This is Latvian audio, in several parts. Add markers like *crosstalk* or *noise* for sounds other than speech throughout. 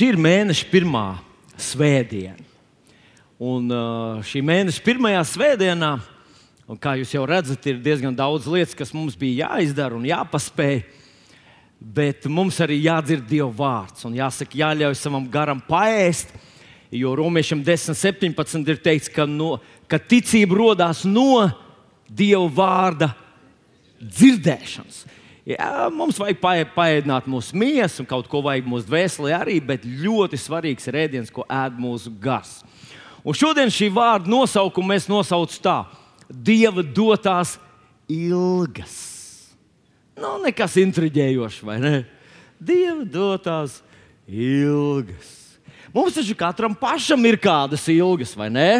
Šī ir mēneša pirmā svētdiena. Un uh, šī mēneša pirmajā svētdienā, kā jūs jau redzat, ir diezgan daudz lietas, kas mums bija jāizdara un jāpaspēj. Bet mums arī jādzird Dieva vārds un jāsaka, jāļauj savam garam paēst. Jo romiešiem 10, 17 ir teikts, ka, no, ka ticība radās no Dieva vārda dzirdēšanas. Jā, mums vajag paēdināt mūsu miesu, un kaut ko vajag mūsu dvēselē arī, bet ļoti svarīgs ir ēdiens, ko ēd mūsu gars. Un šodien šī vārda nosaukumu mēs nosaucam tā: Dieva dotās ilgas. Nav nu, nekas intriģējošs, vai ne? Dieva dotās ilgas. Mums taču katram pašam ir kādas ilgas, vai ne?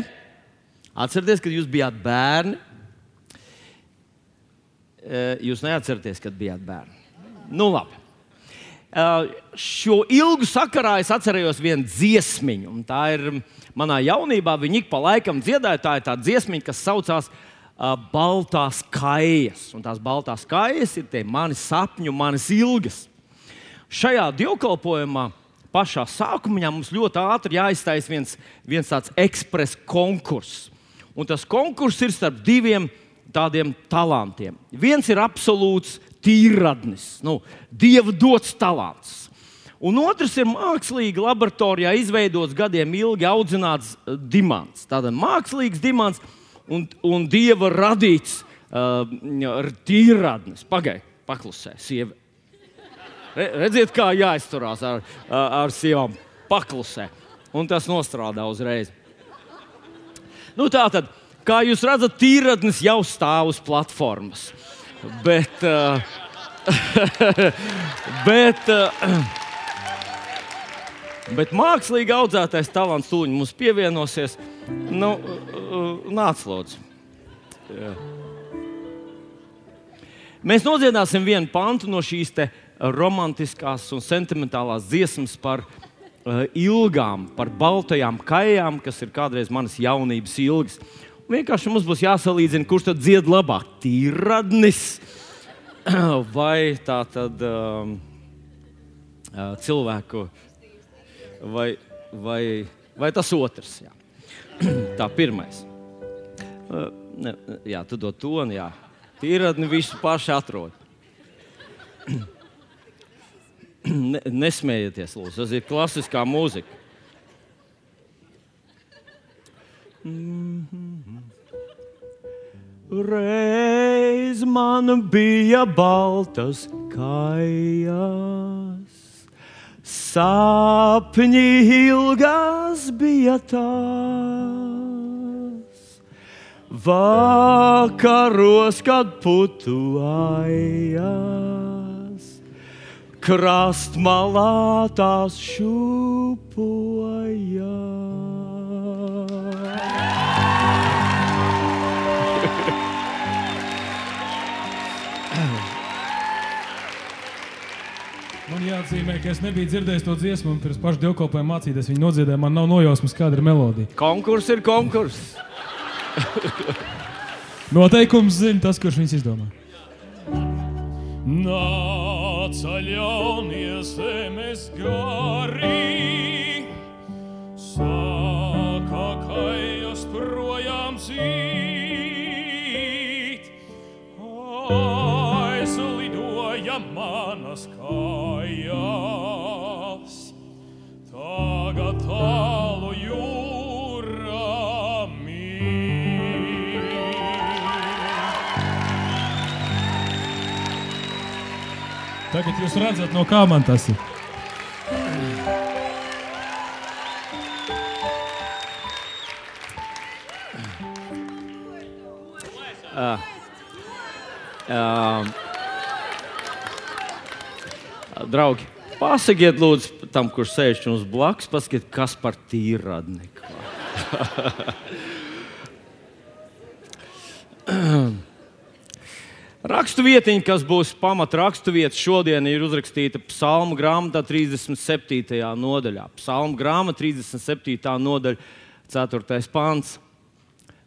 Atcerieties, kad jūs bijāt bērni. Jūs neatceraties, kad bijāt bērni. Nu, labi. Šo ilgu sakarā es atcerējos vienu dziesmiņu. Tā ir manā jaunībā. Viņa ik pa laikam dziedāja. Tā ir tā dziesmiņa, kas saucās uh, Baltās kājas. Un tās baltās kājas ir tie mani sapņu, manas ilgas. Šajā dievkalpojumā pašā sākumā mums ļoti ātri jāiztaisa viens, viens tāds ekspresa konkurss. Un tas konkurss ir starp diviem tādiem talantiem. Viens ir absolūts tīradnis, nu, dieva dots talants. Un otrs ir mākslīgi laboratorijā izveidots, gadiem ilgi audzināts uh, dimants. Tātad mākslīgs dimants un, un dieva radīts uh, tīradnis. Pagaidiet, paklusē, sieva. Re, redziet, kā jāizturās ar, ar sievām. Paklusē. Un tas nostrādā uzreiz. Nu, tā tad, kā jūs redzat, tīradnis jau stāv uz platformas. Bet, uh, *laughs* bet, uh, bet mākslīgi audzētais talants tūlīt mums pievienosies. Nu, uh, nāc, lūdzu. Jā. Mēs nodziedāsim vienu pantu no šīs romantiskās un sentimentālās dziesmas par ilgām, par baltajām kājām, kas ir kādreiz manas jaunības ilgas. Un vienkārši mums būs jāsalīdzina, kurš tad dzied labāk - tīradnis *clears throat* vai tā tad um, uh, cilvēku, vai, vai, vai tas otrs. Jā. *clears throat* tā pirmais. Uh, ne, jā, tu dod toni, jā. Tīradni visu paši atrod. *clears throat* ne, nesmējieties, lūdzu, tas ir klasiskā mūzika. Reiz man bija baltas kājas, sapņi ilgās bija tās. Vakaros, kad putu ajas, krastmalā tās šūpoja. Man jāatzīmē, ka es nebiju dzirdējis to dziesmu, un pirms paša dievkalpojuma mācīties viņa nodziedāja. Man nav nojausmas, kāda ir melodija. Konkurss ir konkurss. *laughs* Noteikums zina tas, kurš viņus izdomā. Nāca ļaunie zemes gari, saka, ka jūs projām zīt, Tagad jūs redzat, no kā man tas ir. Uh, uh, draugi, pasakiet, lūdzu, tam, kurš sēž jums blakus, pasakiet, kas par tīradnieku. *laughs* Rakstu vietiņa, kas būs pamat rakstu vieta šodien, ir uzrakstīta Psalmu grāmatā 37. nodaļā. Psalmu grāmata 37. nodaļa, 4. pāns.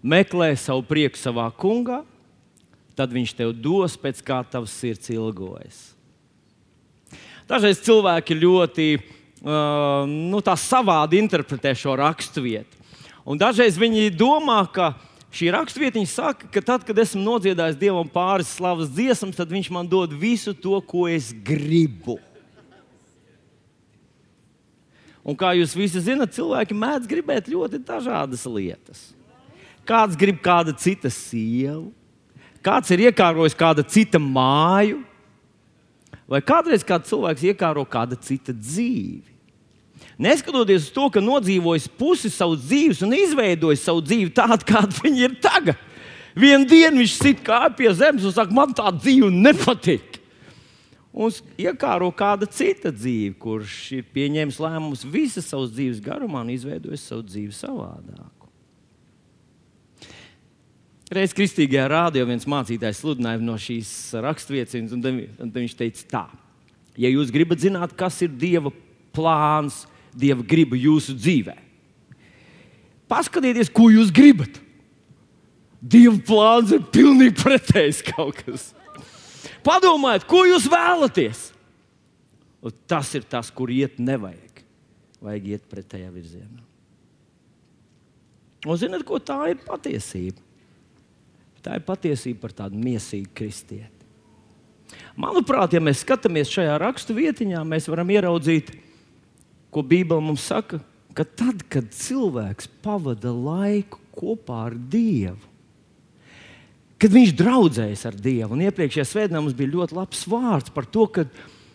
Meklē savu prieku savā kungā, tad viņš tev dos pēc kā tavs sirds ilgojas. Dažreiz cilvēki ļoti uh, nu, savādi interpretē šo raksturvietu. Dažreiz viņi domā, ka šī raksturvietiņa saka, ka tad, kad esmu nodziedājis Dievam pāris slavas dziesmas, tad Viņš man dod visu to, ko es gribu. Un kā jūs visi zinat, cilvēki mēdz gribēt ļoti dažādas lietas. Kāds grib kāda cita sievu, kāds ir iekārojis kāda cita māju, vai kādreiz kāds cilvēks iekāro kāda cita dzīvi. Neskatoties uz to, ka nodzīvojis pusi savas dzīves un izveidojis savu dzīvi tādu, kāda viņa ir tagad. Vienu dienu viņš sit kāju pie zemes un saka, man tā dzīve nepatīk. Un iekāro kāda cita dzīve, kurš ir pieņēmis lēmumus visas savas dzīves garumā un izveidojis savu dzīvi savādāk. Reiz kristīgajā rādījumā viens mācītājs sludināja no šīs raksturvietas, un viņš teica, tā, ja jūs gribat zināt, kas ir Dieva plāns, Dieva griba jūsu dzīvē, paskatieties, ko jūs gribat. Dieva plāns ir pilnīgi pretējs kaut kas. Padomājiet, ko jūs vēlaties. Un tas ir tas, kur iet nevajag. Vajag iet pretējā virzienā. Un zināt, ko tā ir patiesība? Tā ir patiesība par tādu mīsīgu kristieti. Manuprāt, ja mēs skatāmies šajā rakstu vietiņā, mēs varam ieraudzīt, ko Bībele mums saka, ka tad, kad cilvēks pavada laiku kopā ar Dievu, kad viņš draudzējas ar Dievu, un iepriekšējā svētdienā mums bija ļoti labs vārds par to, ka,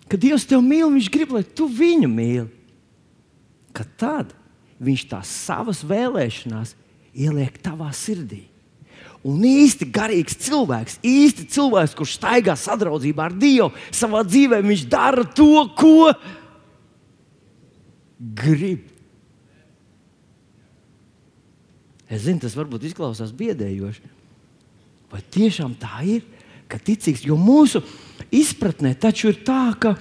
ka Dievs tevi mīl, viņš grib, lai tu viņu mīli. Ka tad viņš tās savas vēlēšanās ieliek tavā sirdī. Un īsti garīgs cilvēks, īsti cilvēks, kurš staigā sadraudzībā ar Dievu, savā dzīvē viņš dara to, ko grib. Es zinu, tas varbūt izklausās biedējoši. Vai tiešām tā ir? Ka ticīgs, jo mūsu izpratnē taču ir tā, ka,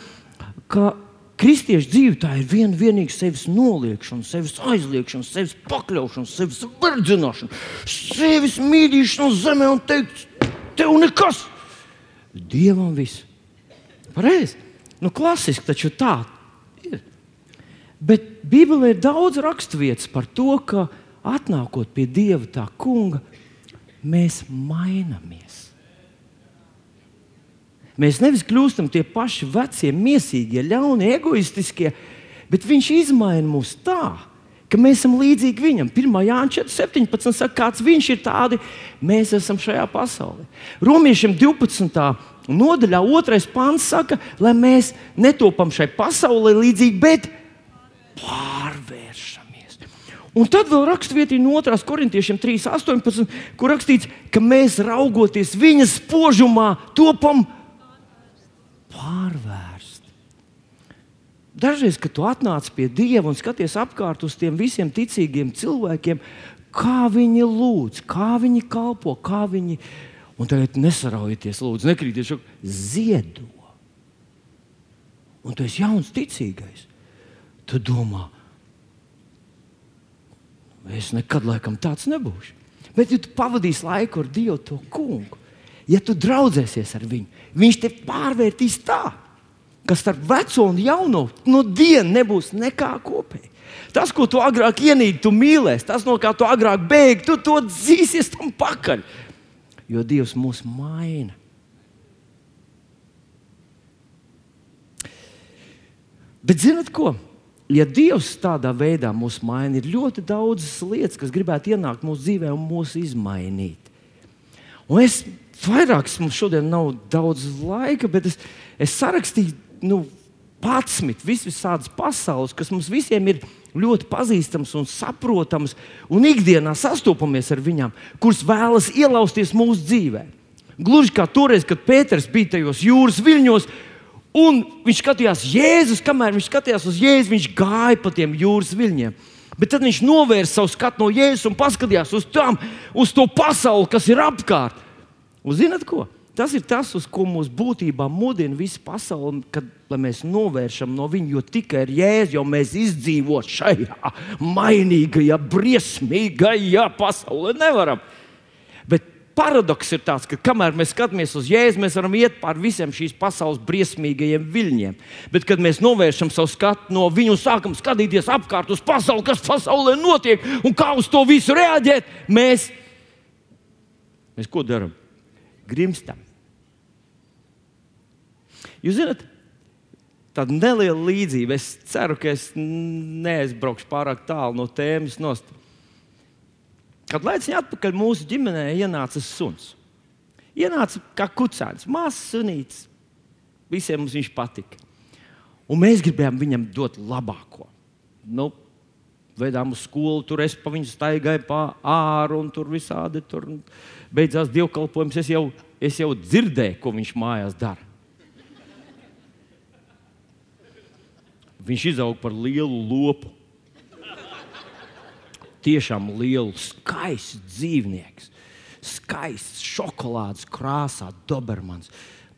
ka Kristiešu dzīve tā ir viena vienīga sevis noliekšana, sevis aizliekšana, sevis pakļaušana, sevis verdzināšana, sevis mīlīšana uz zemes un teikt, tev nekas. Dievam viss. Pareizi. Nu, klasiski taču tā. Bet Bībelē ir daudz raksturvietas par to, ka atnākot pie Dieva tā kunga, mēs mainamies. Mēs nevis kļūstam tie paši vecie, mīsīgie, ļaunie, egoistiskie, bet viņš izmaina mūs tā, ka mēs esam līdzīgi viņam. 1. Jānis 17. saka, kāds viņš ir, tādi mēs esam šajā pasaulē. Romiešiem 12. nodaļā, 2. pāns saka, lai mēs netopam šai pasaulē līdzīgi, bet pārvēršamies. Un tad vēl raksturvietī no 2. korintiešiem 3.18, kur rakstīts, ka mēs raugoties viņa spožumā, topam pārvērst. Dažreiz, kad tu atnāc pie Dieva un skaties apkārt uz tiem visiem ticīgiem cilvēkiem, kā viņi lūdz, kā viņi kalpo, kā viņi. Un tagad nesaraujieties, lūdzu, nekrīties, ziedo. Un tu esi jauns, ticīgais. Tu domā, es nekad laikam tāds nebūšu. Bet, ja tu pavadīsi laiku ar Dievu, to kungu, ja tu draudzēsies ar viņu, viņš te pārvērtīs tā, ka starp veco un jauno no dienas nebūs nekā kopēja. Tas, ko tu agrāk ienīdi, tu mīlēsi, tas, no kā tu agrāk bēgi, tu to dzīsies tam pakaļ. Jo Dievs mūs maina. Bet zinat ko? Ja Dievs tādā veidā mūs maina, ir ļoti daudzas lietas, kas gribētu ienākt mūsu dzīvē un mūs izmainīt. Un es vairākas mums šodien nav daudz laika, bet es, es sarakstīju nu, 11 visādas pasaules, kas mums visiem ir ļoti pazīstams un saprotams, un ikdienā sastopamies ar viņām, kuras vēlas ielausties mūsu dzīvē. Gluži kā toreiz, kad Pēters bija tajos jūras viļņos, un viņš skatījās Jēzus, kamēr viņš skatījās uz Jēzu, viņš gāja pa tiem jūras viļņiem. Bet tad viņš novērsa savu skatu no Jēzus un paskatījās uz, tam, uz to pasauli, kas ir apkārt. Un zinat ko? Tas ir tas, uz ko mūsu būtībā mudina visa pasaule, kad mēs novēršam no viņa, jo tikai ar jēzu jau mēs izdzīvot šajā mainīgajā, briesmīgajā pasaulē nevaram. Paradoks ir tāds, ka kamēr mēs skatāmies uz jēzu, mēs varam iet pāri visiem šīs pasaules briesmīgajiem viļņiem. Bet, kad mēs novēršam savu skatu no viņu un sākam skatīties apkārt uz pasauli, kas pasaulē notiek un kā uz to visu reaģēt, mēs, mēs ko darām? Grimstam. Jūs zināt, tāda neliela līdzība. Es ceru, ka es neaizbraukšu pārāk tālu no tēmas. Nost. Kad laiciņā atpakaļ mūsu ģimenē ienāca suns. Ienāca kā kucēns, mazs sunīts. Visiem mums viņš patika. Un mēs gribējām viņam dot labāko. Nu, Vedām uz skolu, tur es pa viņu staigāju pa āru, un tur visādi tur beidzās dievkalpojums. Es jau, es jau dzirdēju, ko viņš mājās dara. Viņš izauga par lielu lopu tiešām lielu, skaistu dzīvnieku. Skaists, šokolādes krāsā, Dobermans.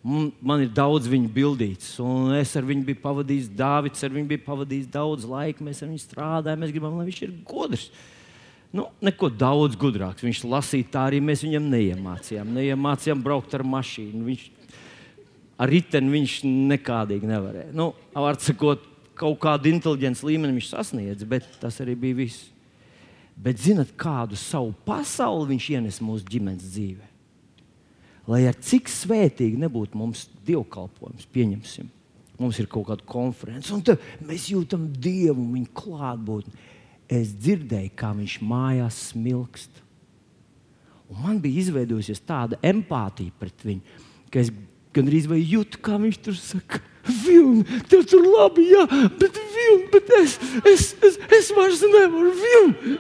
Man ir daudz viņa bildītas, un es ar viņu biju pavadījis, Dārvids ar viņu bija pavadījis daudz laika. Mēs ar viņu strādājam, mēs gribam, lai viņš ir gudrs. Nu, neko daudz gudrāks. Viņš lasīja tā arī mēs viņam neiemācījām. Neiemācījām braukt ar mašīnu. Viņš ar riteni viņš nekādīgi nevarēja. Nu, var sakot, kaut kādu inteliģences līmeni viņš sasniedz, bet tas arī bija viss. Bet zinat, kādu savu pasauli viņš ienes mūsu ģimenes dzīvē? Lai ar cik svētīgi nebūtu mums dievkalpojums, pieņemsim, mums ir kaut kāda konference, un mēs jūtam Dievu un viņa klātbūtni. Es dzirdēju, kā viņš mājās smilkst. Un man bija izveidojusies tāda empātija pret viņu, ka es gandrīz vai jūtu, kā viņš tur saka. Vilni, tev tur labi, jā, bet, vilni, bet es, es, es, es vairs nevaru vilni.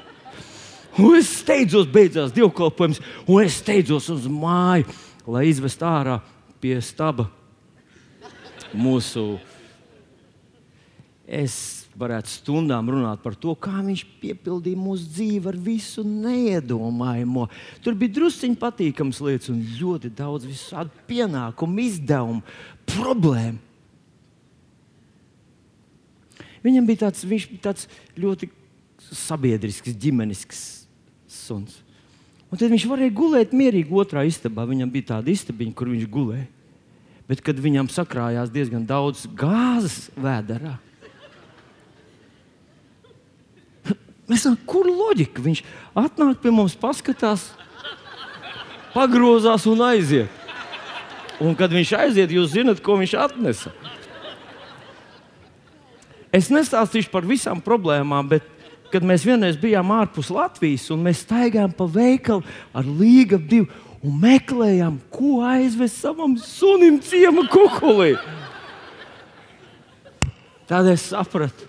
Un es steidzos, beidzās dievkalpojums, un es steidzos uz māju, lai izvestu ārā pie staba mūsu. Es varētu stundām runāt par to, kā viņš piepildīja mūsu dzīvi ar visu neiedomājamo. Tur bija drusciņi patīkams lietas un ļoti daudz visādi pienākumu, izdevumu, problēmu. Viņam bija tāds, bija tāds ļoti sabiedrisks, ģimenisks suns. Un tad viņš varēja gulēt mierīgi otrā istabā. Viņam bija tāda istabiņa, kur viņš gulēja. Bet kad viņam sakrājās diezgan daudz gāzes vēderā, mēs domājam, kur loģika? Viņš atnāk pie mums, paskatās, pagrozās un aiziet. Un kad viņš aiziet, jūs zinat, ko viņš atnesa. Es nestāstīšu par visām problēmām, bet kad mēs vienreiz bijām ārpus Latvijas un mēs staigājām pa veikalu ar līgavu divu un meklējām, ko aizvest savam sunim ciemu kukulī. Tad es sapratu,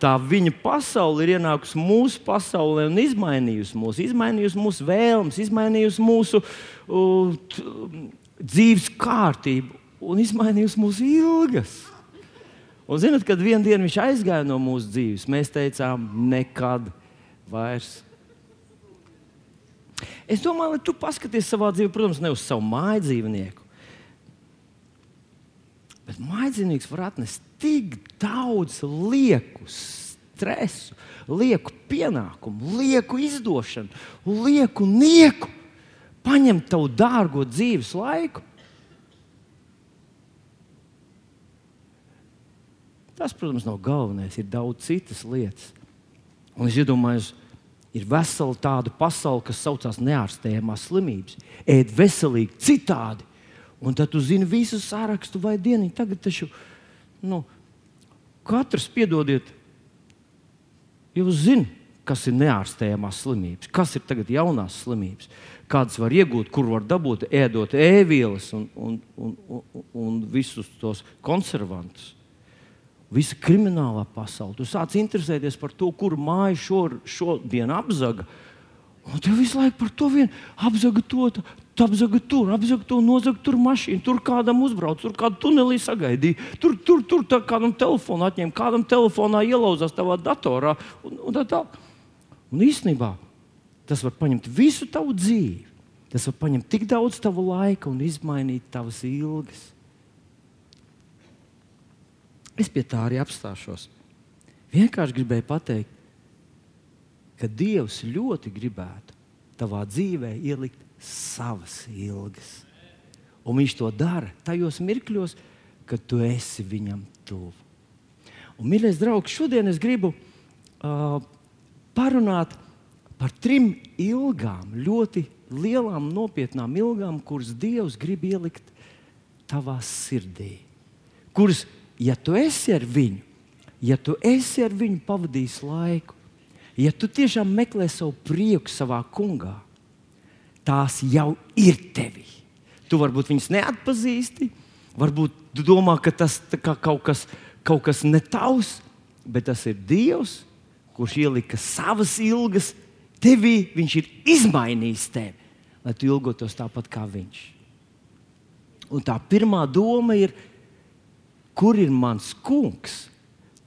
tā viņa pasaule ir ienākusi mūsu pasaulē un izmainījusi mūsu, izmainījusi mūsu vēlmes, izmainījusi mūsu uh, dzīves kārtību un izmainījusi mūsu ilgas. Un, zinot, kad vienā dienā viņš aizgāja no mūsu dzīves, mēs teicām, nekad vairs. Es domāju, lai tu paskaties savā dzīvē, protams, ne uz savu māju dzīvnieku. Bet mājdzīvnieks var atnest tik daudz lieku stresu, lieku pienākumu, lieku izdošanu, lieku nieku, paņemt tavu dārgo dzīves laiku. Tas, protams, nav galvenais, ir daudz citas lietas. Un es iedomājos, ir vesela tāda pasaule, kas saucās neārstējamās slimības. Ēd veselīgi, citādi. Un tad tu zini visu sārakstu vai dienu. Tagad taču nu, katrs piedodiet, jūs zināt, kas ir neārstējamās slimības, kas ir tagad jaunās slimības, kādas var iegūt, kur var dabūt, ēdot ēvielas un, un, un, un, un visus tos konservantus visa kriminālā pasaule. Tu sāc interesēties par to, kur māja šo, šodien apzaga. Un tev visu laiku par to vien apzaga to, apzaga tur, apzaga to, nozaga tur mašīnu, tur kādam uzbrauc, tur kādu tunelī sagaidīja, tur, tur, tur kādam telefonu atņēma, kādam telefonā ielauzās tavā datorā. Un, un tā, tā. un īstenībā tas var paņemt visu tavu dzīvi. Tas var paņemt tik daudz tava laika un izmainīt tavas ilgas. Es pie tā arī apstāšos. Vienkārši gribēju pateikt, ka Dievs ļoti gribētu, tavā dzīvē ielikt savas ilgas. Un viņš to dara tajos mirkļos, kad tu esi viņam tuvu. Mīļais draugs, šodien es gribu uh, parunāt par trim ilgām, ļoti lielām, nopietnām ilgām, kuras Dievs grib ielikt tavā sirdī. Kuras, ja tu esi ar viņu, ja tu esi ar viņu pavadījis laiku, ja tu tiešām meklē savu prieku savā kungā, tās jau ir tevi. Tu varbūt viņus neatpazīsti, varbūt tu domā, ka tas ir kaut kas, kaut kas netavs, bet tas ir Dievs, kurš ielika savas ilgas tevī. Viņš ir izmainījis tevi, lai tu ilgotos tāpat kā viņš. Un tā pirmā doma ir, kur ir mans kungs,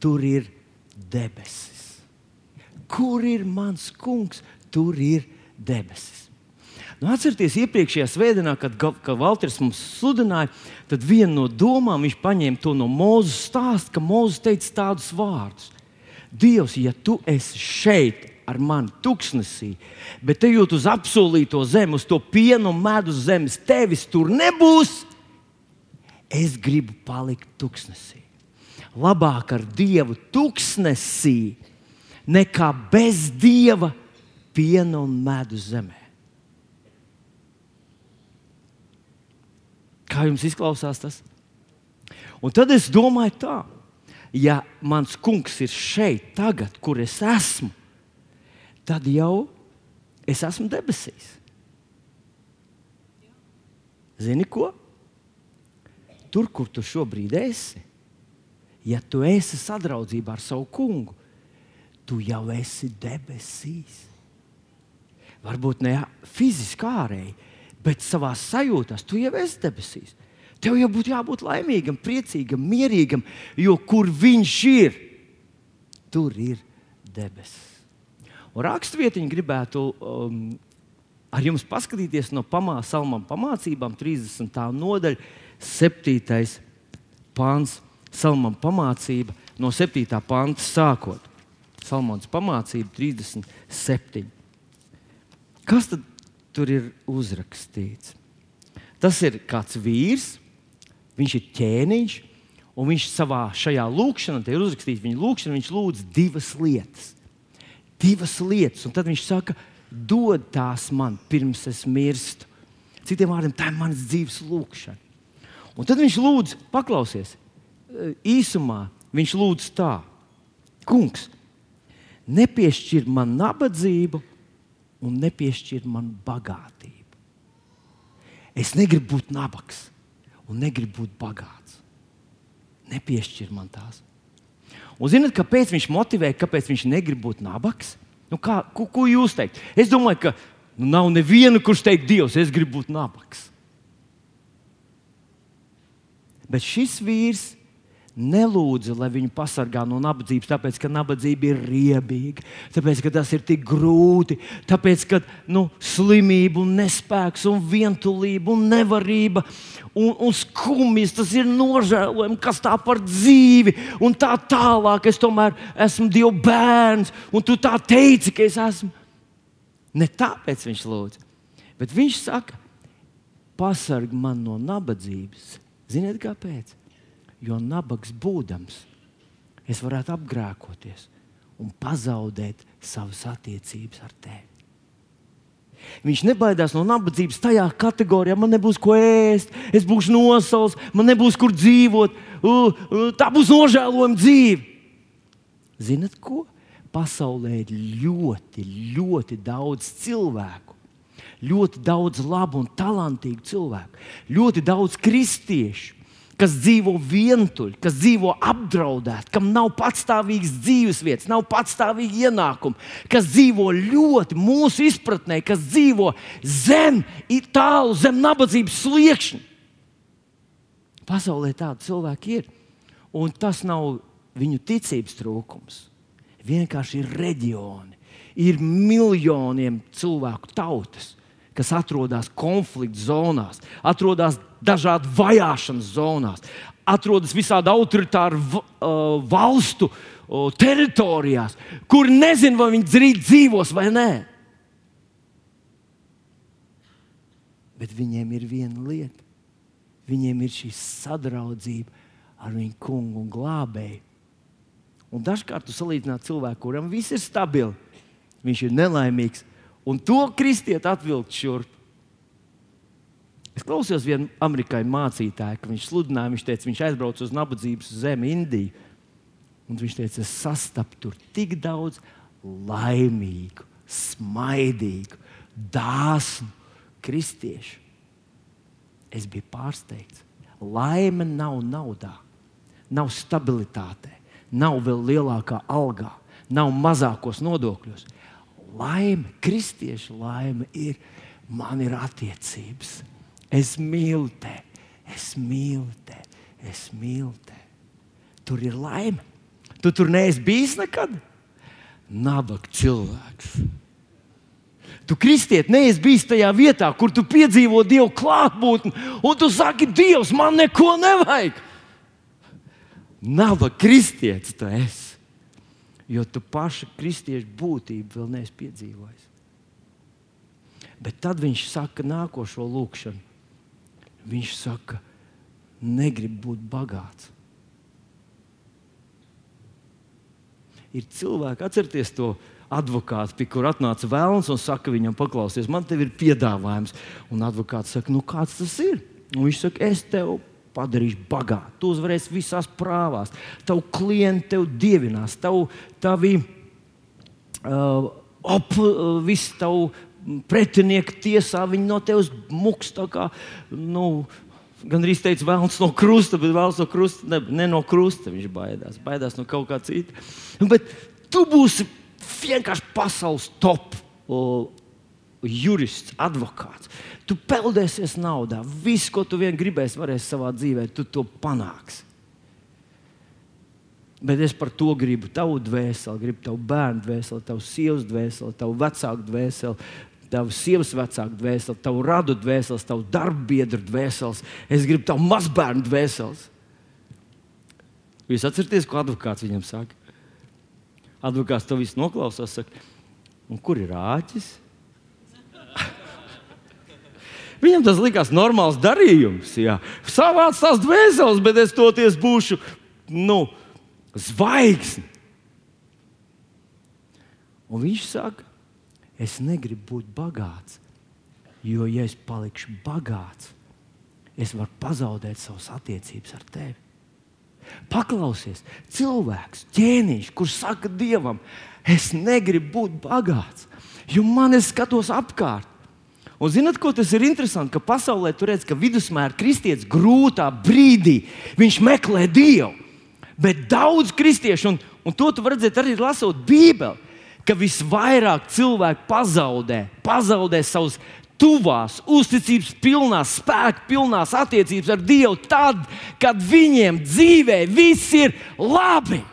tur ir debesis. Kur ir mans kungs, tur ir debesis. Nu, atcerieties, iepriekšējā svētdienā, kad, kad Valters mums sludināja, tad viena no domām viņš paņēma to no Mozus stāsta, ka Mozus teica tādus vārdus: Dievs, ja tu esi šeit ar mani tuksnesī, bet ejot uz apsolīto zemi, uz to pienu un medus zemes, tevis tur nebūs, es gribu palikt tuksnesī. Labāk ar Dievu tuksnesī nekā bez Dieva piena un medus zemē. Kā jums izklausās tas? Un tad es domāju, tā, ja mans kungs ir šeit, tagad, kur es esmu, tad jau es esmu debesīs. Zini ko? Tur, kur tu šobrīd esi, ja tu esi sadraudzībā ar savu kungu, tu jau esi debesīs. Varbūt ne fiziski ārēji, bet savā sajūtā tu jau esi debesīs. Tev jau būtu jābūt laimīgam, priecīgam, mierīgam, jo kur viņš ir, tur ir debesis. Un raksturvietiņi gribētu um, ar jums paskatīties no pamācībām, pamācībām 30. nodaļa, 7. pāns, salmam pamācība no 7. panta sākot. Salmons pamācība 37. Kas tad tur ir uzrakstīts. Tas ir kāds vīrs, viņš ir ķēniņš, un viņš savā šajā lūkšanā, te ir uzrakstīts viņa lūkšana, viņš lūdz divas lietas. Divas lietas, un tad viņš saka, dod tās man pirms es mirstu. Citiem vārdiem, tā ir manas dzīves lūkšana. Un tad viņš lūdz, paklausies, īsumā viņš lūdz tā, kungs, nepiešķir man nabadzību, un nepiešķir man bagātību. Es negribu būt nabaks un negribu būt bagāts. Nepiešķir man tās. Un zināt, kāpēc viņš motivē, kāpēc viņš negrib būt nabaks? Nu, kā, ko, ko jūs teikt? Es domāju, ka nu, nav neviena, kurš teikt, Dievs, es gribu būt nabaks. Bet šis vīrs nelūdza, lai viņu pasargā no nabadzības, tāpēc ka nabadzība ir riebīga, tāpēc ka tas ir tik grūti, tāpēc ka nu, slimība, un nespēks, un vientulība un nevarība un, un skumjas, tas ir nožēlojami, kas tā par dzīvi un tā tālāk. Es tomēr esmu Dieva bērns, un tu tā teici, ka es esmu. Ne tāpēc viņš lūdz, bet viņš saka, pasargā man no nabadzības. Ziniet, kāpēc? Jo nabaks būdams, es varētu apgrēkoties un pazaudēt savas attiecības ar tevi. Viņš nebaidās no nabadzības tajā kategorijā. Man nebūs ko ēst, es būšu nosaucis, man nebūs kur dzīvot. Tā būs nožēlojama dzīve. Ziniet, ko? Pasaulē ir ļoti, ļoti daudz cilvēku, ļoti daudz labu un talantīgu cilvēku, ļoti daudz kristiešu, kas dzīvo vientuļi, kas dzīvo apdraudēti, kam nav patstāvīgas dzīvesvietas, nav patstāvīgi ienākumi, kas dzīvo ļoti mūsu izpratnē, kas dzīvo zem, tālu zem nabadzības sliekšņa. Pasaulē tādi cilvēki ir. Un tas nav viņu ticības trūkums. Vienkārši ir reģioni, ir miljoniem cilvēku tautas, kas atrodas konflikta zonās, atrodas dažādu vajāšanas zonās, atrodas visādi autoritāru uh, valstu uh, teritorijās, kur nezinu, vai viņi drīz dzīvos vai nē. Bet viņiem ir viena lieta. Viņiem ir šī sadraudzība ar viņu kungu un glābēju. Un dažkārt tu salīdzināt cilvēku, kuram viss ir stabils, viņš ir nelaimīgs, un to kristieti atvilkt šurp. Es klausījos vienu amerikāņu mācītāju, ka viņš sludināja, viņš teica, viņš aizbrauca uz nabadzības zemi, Indiju. Un viņš teica, es sastapu tur tik daudz laimīgu, smaidīgu, dāsnu kristiešu. Es biju pārsteigts. Laime nav naudā, nav stabilitātē, nav vēl lielākā algā, nav mazākos nodokļos. Laime, kristiešu laime ir, man ir attiecības Es mīlu te, es mīlu te, es mīlu te. Tur ir laime. Tu tur neesi bijis nekad? Nabaga cilvēks. Tu kristiet, neesi bijis tajā vietā, kur tu piedzīvo Dieva klātbūtni, un tu saki, Dievs, man neko nevajag. Nabaga kristietis tu esi. Jo tu paša kristiešu būtību vēl neesi piedzīvojis. Bet tad viņš saka nākošo lūkšanu. Viņš saka, negrib būt bagāts. Ir cilvēki, atcerieties to advokātu, pie kur atnāca vēlams un saka viņam, paklausies, man te ir piedāvājums. Un advokāts saka, nu kāds tas ir? Un viņš saka, es tev padarīšu bagātu. Tu uzvarēsi visās prāvās. Tavu klientu tev dievinās, tavu, tavi, uh, op, uh, visu tavu pretinieki tiesā, viņi no tevis muks. Kā, nu, Gan arī teica, vēlams no krusta, bet vēlams no krusta, ne, ne no krusta viņš baidās. Baidās no kaut kā cita. Nu, bet tu būsi vienkārši pasaules top o, jurists, advokāts. Tu peldēsies naudā. Viss, ko tu vien gribēsi, varēsi savā dzīvē, tu to panāksi. Bet es par to gribu tavu dvēseli, gribu tavu bērnu dvēseli, tavu sievas dvēseli, tavu vecāku dvēseli, tavu sievas vecāku dvēseli, tavu radu dvēseli, tavu darba biedru dvēseli. Es gribu tavu mazbērnu dvēseli. Jūs atcerieties, ko advokāts viņam saka? Advokāts to visu noklausās, saka, un kur ir āķis? Viņam tas likās normāls darījums. Jā. Savāc tās dvēseles, bet es toties būšu nu, zvaigznes. Un viņš saka, es negribu būt bagāts. Jo, ja es palikšu bagāts, es varu pazaudēt savas attiecības ar tevi. Paklausies, cilvēks, ķēniņš, kurš saka dievam, es negribu būt bagāts, jo man es skatos apkārt. Un zināt, ko tas ir interesanti? Ka pasaulē tur redz, ka vidusmēra kristietis grūtā brīdī viņš meklē dievu. Bet daudz kristiešu, un, un to tu redzēt arī lasot Bībeli, ka visvairāk cilvēku pazaudē, pazaudē savus tuvās, uzticības pilnās, spēka pilnās attiecības ar Dievu, tad, kad viņiem dzīvē viss ir labi.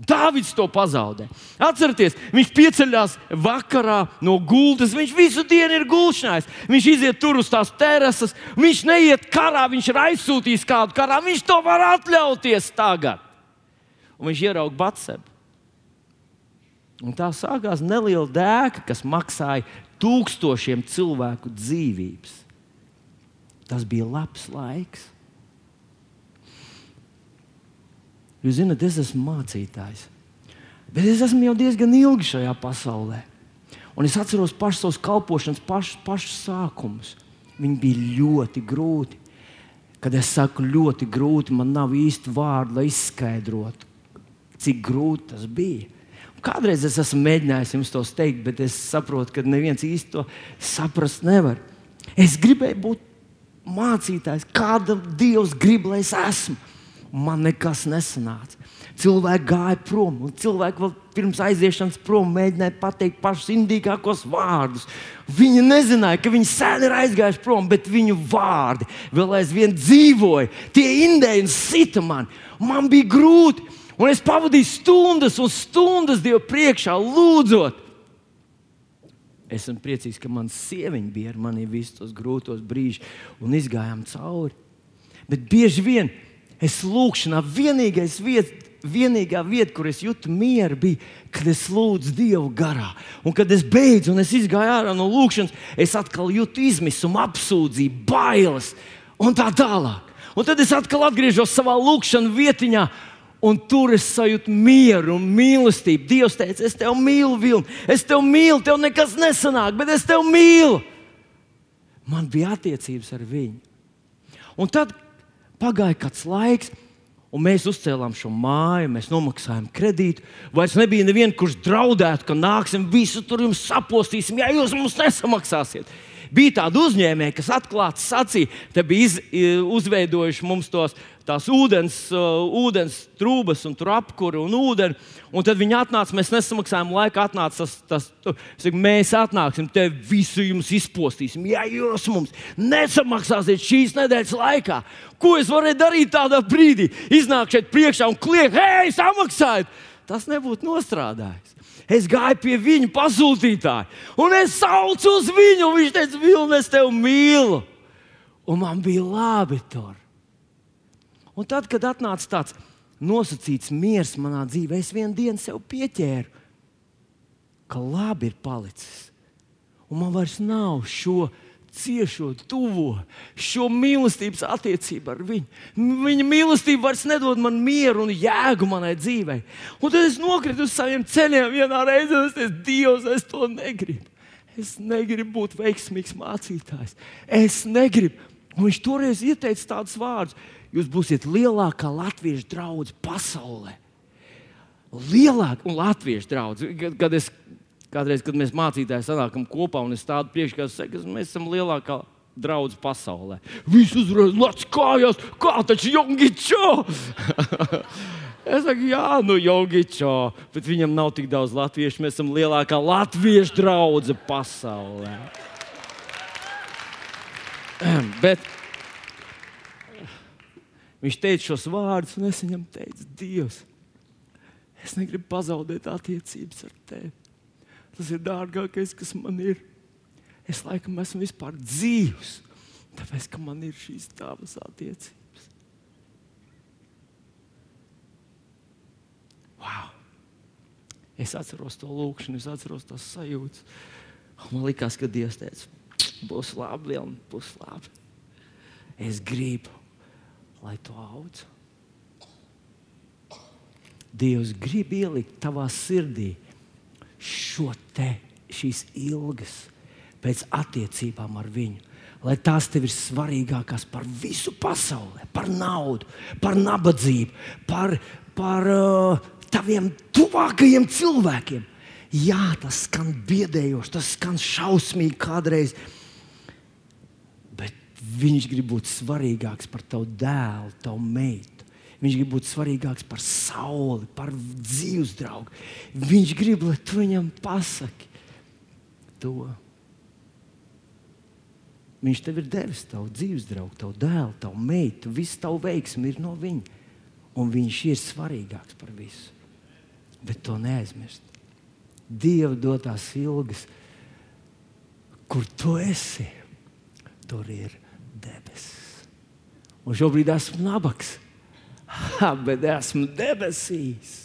Dāvids to pazaudē. Atcerieties, viņš pieceļās vakarā no gultas. Viņš visu dienu ir gulšanājis. Viņš iziet tur uz tās terases. Viņš neiet karā, viņš ir aizsūtījis kādu karā. Viņš to var atļauties tagad. Un viņš ieraudzīja Batsebu. Un tā sākās neliela dēka, kas maksāja tūkstošiem cilvēku dzīvības. Tas bija labs laiks. Jūs zināt, es esmu mācītājs, bet es esmu jau diezgan ilgi šajā pasaulē. Un es atceros pašus savus kalpošanas, pašus pašu sākumus. Viņi bija ļoti grūti. Kad es saku ļoti grūti, man nav īsti vārdu, lai izskaidrotu, cik grūti tas bija. Kādreiz es esmu mēģinājis jums to teikt, bet es saprotu, ka neviens īsti to saprast nevar. Es gribēju būt mācītājs, kāda Dievs grib, lai es esmu. Man nekas nesanāca. Cilvēki gāja prom, un cilvēki vēl pirms aiziešanas prom mēģināja pateikt pašus indīgākos vārdus. Viņi nezināja, ka viņi sen ir aizgājuši prom, bet viņu vārdi vēl aizvien dzīvoja. Tie indēji un sita man. Man bija grūti. Un es pavadīju stundas un stundas Dievu priekšā, lūdzot. Es esmu priecīgs, ka mans sieviņš bija ar mani visus tos grūtos brīžus un izgājām cauri. Bet bieži vien es lūkšanā vienīgais vietas, vienīgā vieta, kur es jūtu mieru, bija, kad es lūdzu Dievu garā. Un kad es beidzu, un es izgāju ārā no lūkšanas, es atkal jūtu izmisumu, apsūdzību, bailes un tā tālāk. Un tad es atkal atgriežos savā lūkšanā vietiņā. Un tur es sajūtu mieru un mīlestību. Dievs teica, es tevi mīlu, Vilni. Es tevi mīlu, tev nekas nesanāk, bet es tevi mīlu. Man bija attiecības ar viņu. Un tad pagāja kāds laiks, un mēs uzcēlām šo māju, mēs nomaksājām kredītu. Vairs nebija neviena, kurš draudētu, ka nāksim, visu tur jums sapostīsim, ja jūs mums nesamaksāsiet. Bija tādi uzņēmēji, kas atklāti sacīja, te bija iz, uzveidojuši mums tos tās ūdens, uh, ūdens trūkumus, un tur apkūra un ūdeni. Un tad viņi atnāca, mēs nesamaksājām laiku, atnāca tas, tas saku, mēs atnāksim, te visu jums izpostīsim. Ja jūs mums nesamaksāsiet šīs nedēļas laikā, ko es varēju darīt tādā brīdī? Iznākt šeit priekšā un kliegt, hei, samaksājiet! Tas nebūtu nostrādājis. Es gāju pie viņa pasūtītāja, un es saucu uz viņu, un viņš teica, Vilni, es tevi mīlu. Un man bija labi tur. Un tad, kad atnāca tāds nosacīts miers manā dzīvē, es vienu dienu sev pieķēru, ka labi ir palicis. Un man vairs nav šo ciešo, tuvo, šo mīlestības attiecību ar viņu. Viņa mīlestība vairs nedod man mieru un jēgu manai dzīvei. Un tad es nokritu uz saviem ceļiem vienā reizē, un es teicu, Dievs, es to negribu. Es negribu būt veiksmīgs mācītājs. Es negribu. Un viņš toreiz ieteica tādus vārdus jūs būsiet lielākā latviešu draudzene pasaulē. Lielākā un latviešu draudzene. Kad, es, kādreiz, kad mēs mācītāji sanākam kopā un es tādu priekšā saku, ka mēs esam lielākā draudzene pasaulē. Viss uzreiz lec kājās, kā taču Jongičo! *laughs* Es saku, jā, nu, Jogičo, bet viņam nav tik daudz latviešu. Mēs esam lielākā latviešu draudzene pasaulē. *clears throat* bet Viņš teica šos vārdus, un es viņam teicu, Dievs, es negribu pazaudēt attiecības ar tevi. Tas ir dārgākais, kas man ir. Es laikam esmu vispār dzīvs, tāpēc ka man ir šīs tavas attiecības. Wow! Es atceros to lūkšanu, es atceros tās sajūtas. Man liekas, ka Dievs teica, būs labi, Vilni, būs labi. Es gribu lai tu audz. Dievs grib ielikt tavā sirdī šo te, šīs ilgas pēc attiecībām ar viņu. Lai tās tev ir svarīgākās par visu pasauli, par naudu, par nabadzību, par, par uh, taviem tuvākajiem cilvēkiem. Jā, tas skan biedējoši, tas skan šausmīgi kādreiz. Uh, Viņš grib būt svarīgāks par tavu dēlu, tavu meitu. Viņš grib būt svarīgāks par sauli, par dzīves draugu. Viņš grib, lai tu viņam pasaki to. Viņš tev ir devis tavu dzīves draugu, tavu dēlu, tavu meitu. Viss tavu veiksmi ir no viņa. Un viņš ir svarīgāks par visu. Bet to neaizmirst. Dieva dotās ilgas, kur tu esi, tur ir debesis. Un šobrīd esmu nabaks, ha, bet esmu debesīs.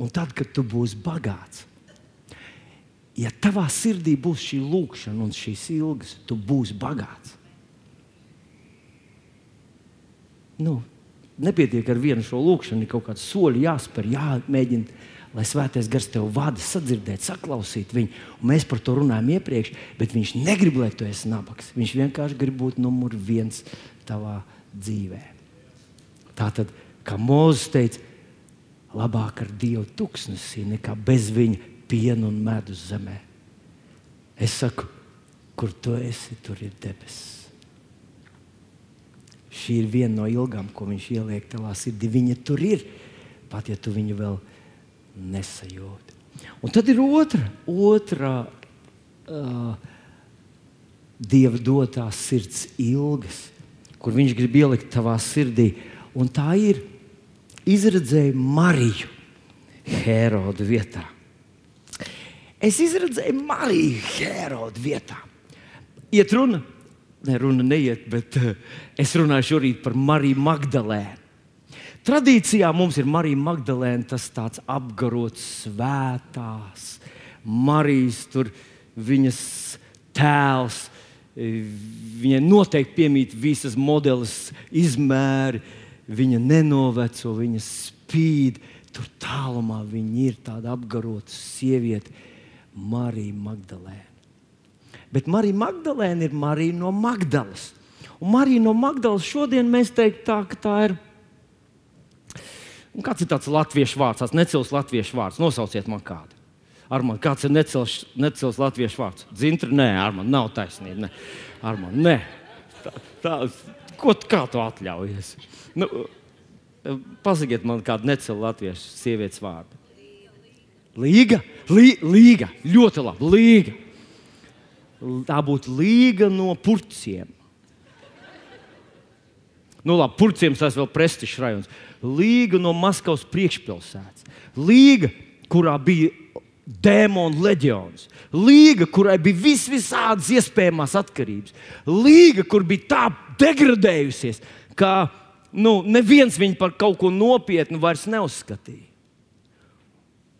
Un tad, kad tu būsi bagāts, ja tavā sirdī būs šī lūkšana un šīs ilgas, tu būsi bagāts. Nu, nepietiek ar vienu šo lūkšanu, ir kaut kāds soļi jāspēr, jāmēģina lai svētais gars tev vada, sadzirdēt, saklausīt viņu. Un mēs par to runājam iepriekš, bet viņš negrib, lai tu esi nabaks. Viņš vienkārši grib būt numur viens tavā dzīvē. Tā tad, kā Mozus teica, labāk ar Dievu tuksnesī nekā bez viņa piena un medus zemē. Es saku, kur tu esi, tur ir debesis. Šī ir viena no ilgām, ko viņš ieliek tavā sirdī. Viņa tur ir, pat ja tu viņu vēl nesajūti. Un tad ir otra, otra uh, dieva dotās sirds ilgas, kur viņš grib ielikt tavā sirdī. Un tā ir izredzēja Mariju Heroda vietā. Es izredzēju Mariju Heroda vietā. Iet runa, ne runa neiet, bet uh, es runāju šorīt par Mariju Magdalēnu. Tradīcijā mums ir Marija Magdalēna, tas tāds apgarots svētās. Marijas tur viņas tēls. Viņai noteikti piemīt visas modelis izmēri. Viņa nenoveco, viņa spīd. Tur tālumā viņa ir tāda apgarota sieviete, Marija Magdalēna. Bet Marija Magdalēna ir Marija no Magdalas. Un Marija no Magdalas šodien mēs teiktu, tā, ka tā ir. Un kāds ir tāds latviešu vārds, tāds necils latviešu vārds? Nosauciet man kādu. Armand, kāds ir necils, necils latviešu vārds? Zintra, nē, Armand, nav taisnība. Nē, Armand, nē. Tā, tā, ko, kā tu atļaujies? Nu, pasakiet man kādu necilu latviešu sievietes vārdu. Līga, Lī, līga, ļoti labi. Līga. Tā būtu līga no purciem. Nu, labi, purciem tas vēl prestižs rajonus. Līga no Maskavas priekšpilsētas. Līga, kurā bija dēmonu leģions. Līga, kurai bija vis visādas iespējamas atkarības. Līga, kur bija tā degradējusies, ka nu, neviens viņu par kaut ko nopietnu vairs neuzskatīja.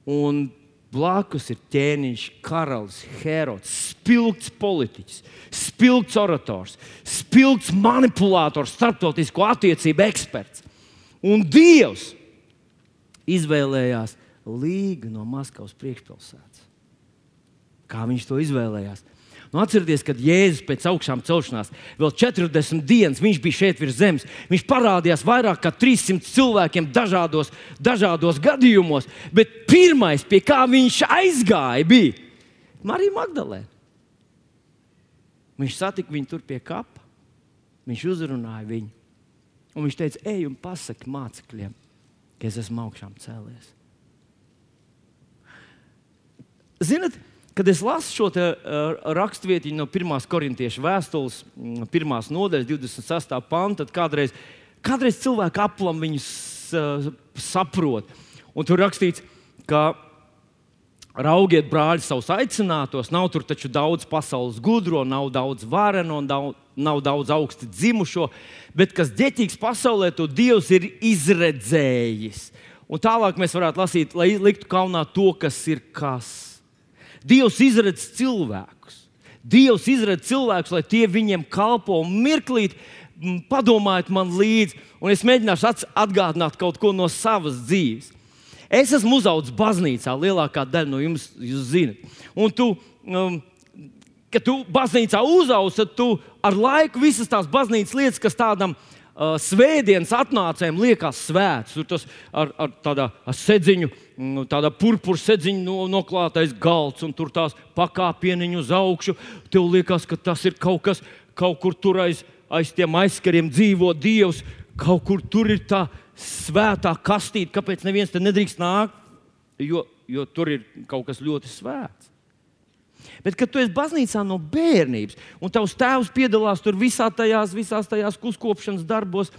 Un blakus ir ķēniņš, karalis, herods, spilgts politiķis, spilgts orators, spilgts manipulators, starptautisko attiecību eksperts. Un Dievs izvēlējās līgu no Maskavas priekšpilsētas. Kā viņš to izvēlējās? Nu, atcerieties, kad Jēzus pēc augšām celšanās vēl 40 dienas viņš bija šeit virs zemes. Viņš parādījās vairāk kā 300 cilvēkiem dažādos, dažādos gadījumos, bet pirmais, pie kā viņš aizgāja, bija Marija Magdalēna. Viņš satika viņu tur pie kapa, viņš uzrunāja viņu. Un viņš teica, ej un pasaki mācekļiem, ka es esmu augšām cēlies. Ziniet, Kad es lasu šo uh, rakstvietiņu no 1. korintiešu vēstules, 1. Mm, nodaļas, 26. panta, tad kādreiz, kādreiz cilvēki aplam viņus uh, saprot. Un tur rakstīts, ka raugiet, brāļi, savus aicinātos. Nav tur taču daudz pasaules gudro, nav daudz vareno, nav, nav daudz augsti dzimušo, bet kas ģeķīgs pasaulē, to Dievs ir izredzējis. Un tālāk mēs varētu lasīt, lai liktu kaunā to, kas ir kas Dievs izredz cilvēkus. Dievs izredz cilvēkus, lai tie viņiem kalpo un mirklīt. Padomājiet man līdzi, un es mēģināšu atgādināt kaut ko no savas dzīves. Es esmu uzaugusi baznīcā, lielākā daļa no jums zina. Un tu, um, kad tu baznīcā uzaugi, tad tu ar laiku visas tās baznīcas lietas, kas tādam ir uh, svētdienas atnācējiem liekas svēts. Tur tas ar, ar tādu sedziņu, mm, tādā purpura sedziņu no, noklātais galds, un tur tās pakāpieniņu uz augšu. Tev liekas, ka tas ir kaut kas, kaut kur tur aiz, aiz tiem aizkariem dzīvo Dievs. Kaut kur tur ir tā svētā kastīte, kāpēc neviens te nedrīkst nākt, jo, jo tur ir kaut kas ļoti svēts. Bet, kad tu esi baznīcā no bērnības, un tavs tēvs piedalās tur visā tajās, visās tajās kuskopšanas darbos,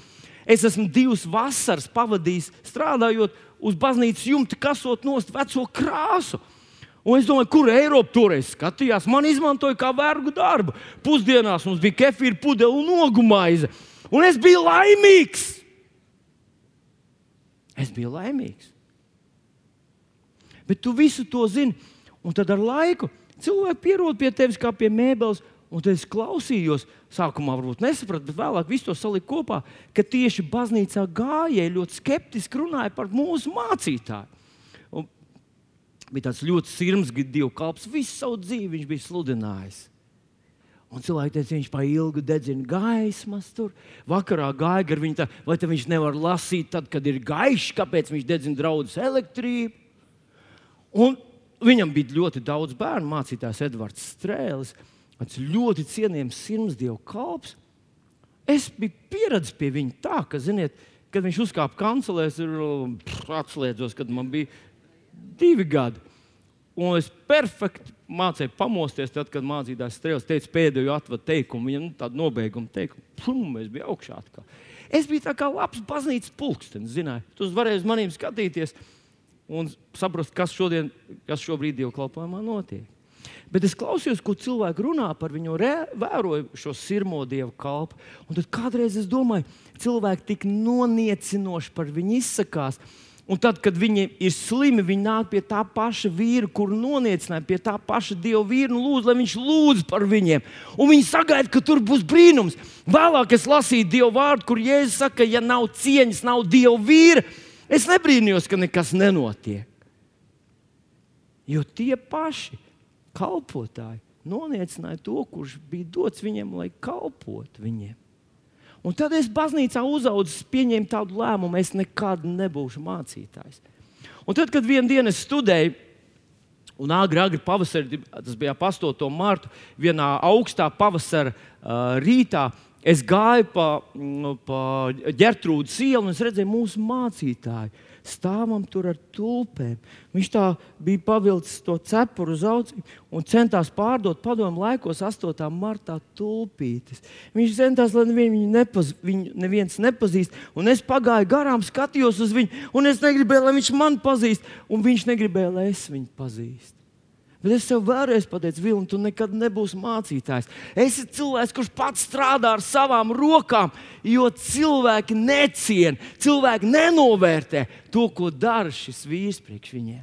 es esmu divas vasaras pavadījis strādājot uz baznīcas jumta, kasot nost veco krāsu. Un es domāju, kur Eiropa toreiz skatījās. Man izmantoja kā vergu darbu. Pusdienās mums bija kefīra pudele un ogumaize. Un es biju laimīgs. Es biju laimīgs. Bet tu visu to zini. Un tad ar laiku Cilvēki pierod pie tevis kā pie mēbeles, un es klausījos. Sākumā varbūt nesapratu, bet vēlāk visu to saliku kopā, ka tieši baznīcā gājēji ļoti skeptiski runāja par mūsu mācītāju. Un bija tāds ļoti sirds dievu kalps, visu savu dzīvi viņš bija sludinājis. Un cilvēki teica, viņš pa ilgu dedzina gaismas tur. Vakarā gāja ar viņu, tā, vai viņš nevar lasīt, tad, kad ir gaišs, kāpēc viņš dedzina draudzes elektrību. Un Viņam bija ļoti daudz bērnu, mācītājs Edvards Strēlis, tāds ļoti cienījams sirdsdievu kalps. Es biju pieredzējis pie viņa tā, ka, ziniet, kad viņš uzkāpa kancelēs, ir atslēdzos, kad man bija divi gadi. Un es perfekti mācīju pamosties, tad, kad mācītājs Strēlis teica pēdējo atvadu teikumu, viņam nu, tādu nobeigumu teikumu. Plum, es biju augšā. Es biju tā kā labs baznīcas pulkstenis, zināju. Tu varēji uz maniem skatīties un saprast, kas, šodien, kas šobrīd dievkalpojumā notiek. Bet es klausījos, ko cilvēki runā par viņu, re, vēroju šo sirmo dievu kalpu. Un tad kādreiz es domāju, cilvēki tik noniecinoši par viņu izsakās. Un tad, kad viņi ir slimi, viņi nāk pie tā paša vīra, kuru noniecināja, pie tā paša dieva vīra un lūdz, lai viņš lūdz par viņiem. Un viņi sagaida, ka tur būs brīnums. Vēlāk es lasīju dievu vārdu, kur Jēzus saka, ja nav cieņas, nav dieva vīra. Es nebrīnījos, ka nekas nenotiek. Jo tie paši kalpotāji noniecināja to, kurš bija dots viņiem, lai kalpotu viņiem. Un tad es baznīcā uzaugu, pieņēmu tādu lēmumu, es nekad nebūšu mācītājs. Un tad, kad vienā dienā es studēju, un agri, agri pavasarī, tas bija 8. marta, vienā augstā pavasara uh, rītā, es gāju pa, mm, pa ģertrūdas ielu un redzēju mūsu mācītāju stāvam tur ar tulpēm. Viņš tā bija pavilcis to cepuru uz augstsāņu un centās pārdot padomu laikos 8. martā tulpītes. Viņš centās, lai viņu, nepaz, viņu neviens nepazīst. Un es pagāju garām, skatījos uz viņu, un es negribēju, lai viņš man pazīst, un viņš negribēja, lai es viņu pazīstu. Bet es tev vēlreiz pateicu, Vilni, tu nekad nebūsi mācītājs. Es esmu cilvēks, kurš pats strādā ar savām rokām, jo cilvēki neciena, cilvēki nenovērtē to, ko dara šis vīrs priekš viņiem.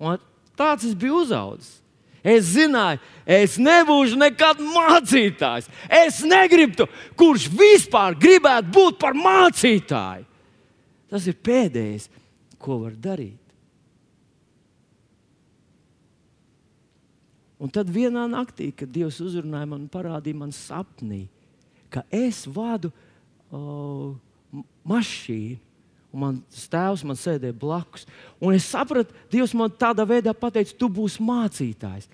Un tāds es biju uzaugusi. Es zināju, es nebūšu nekad mācītājs. Es negribu, kurš vispār gribētu būt par mācītāju. Tas ir pēdējais, ko var darīt. Un tad vienā naktī, kad Dievs uzrunāja man un parādīja man sapnī, ka es vadu uh, mašīnu, un mans tēvs man sēdēja blakus. Un es sapratu, Dievs man tādā veidā pateica, tu būsi mācītājs.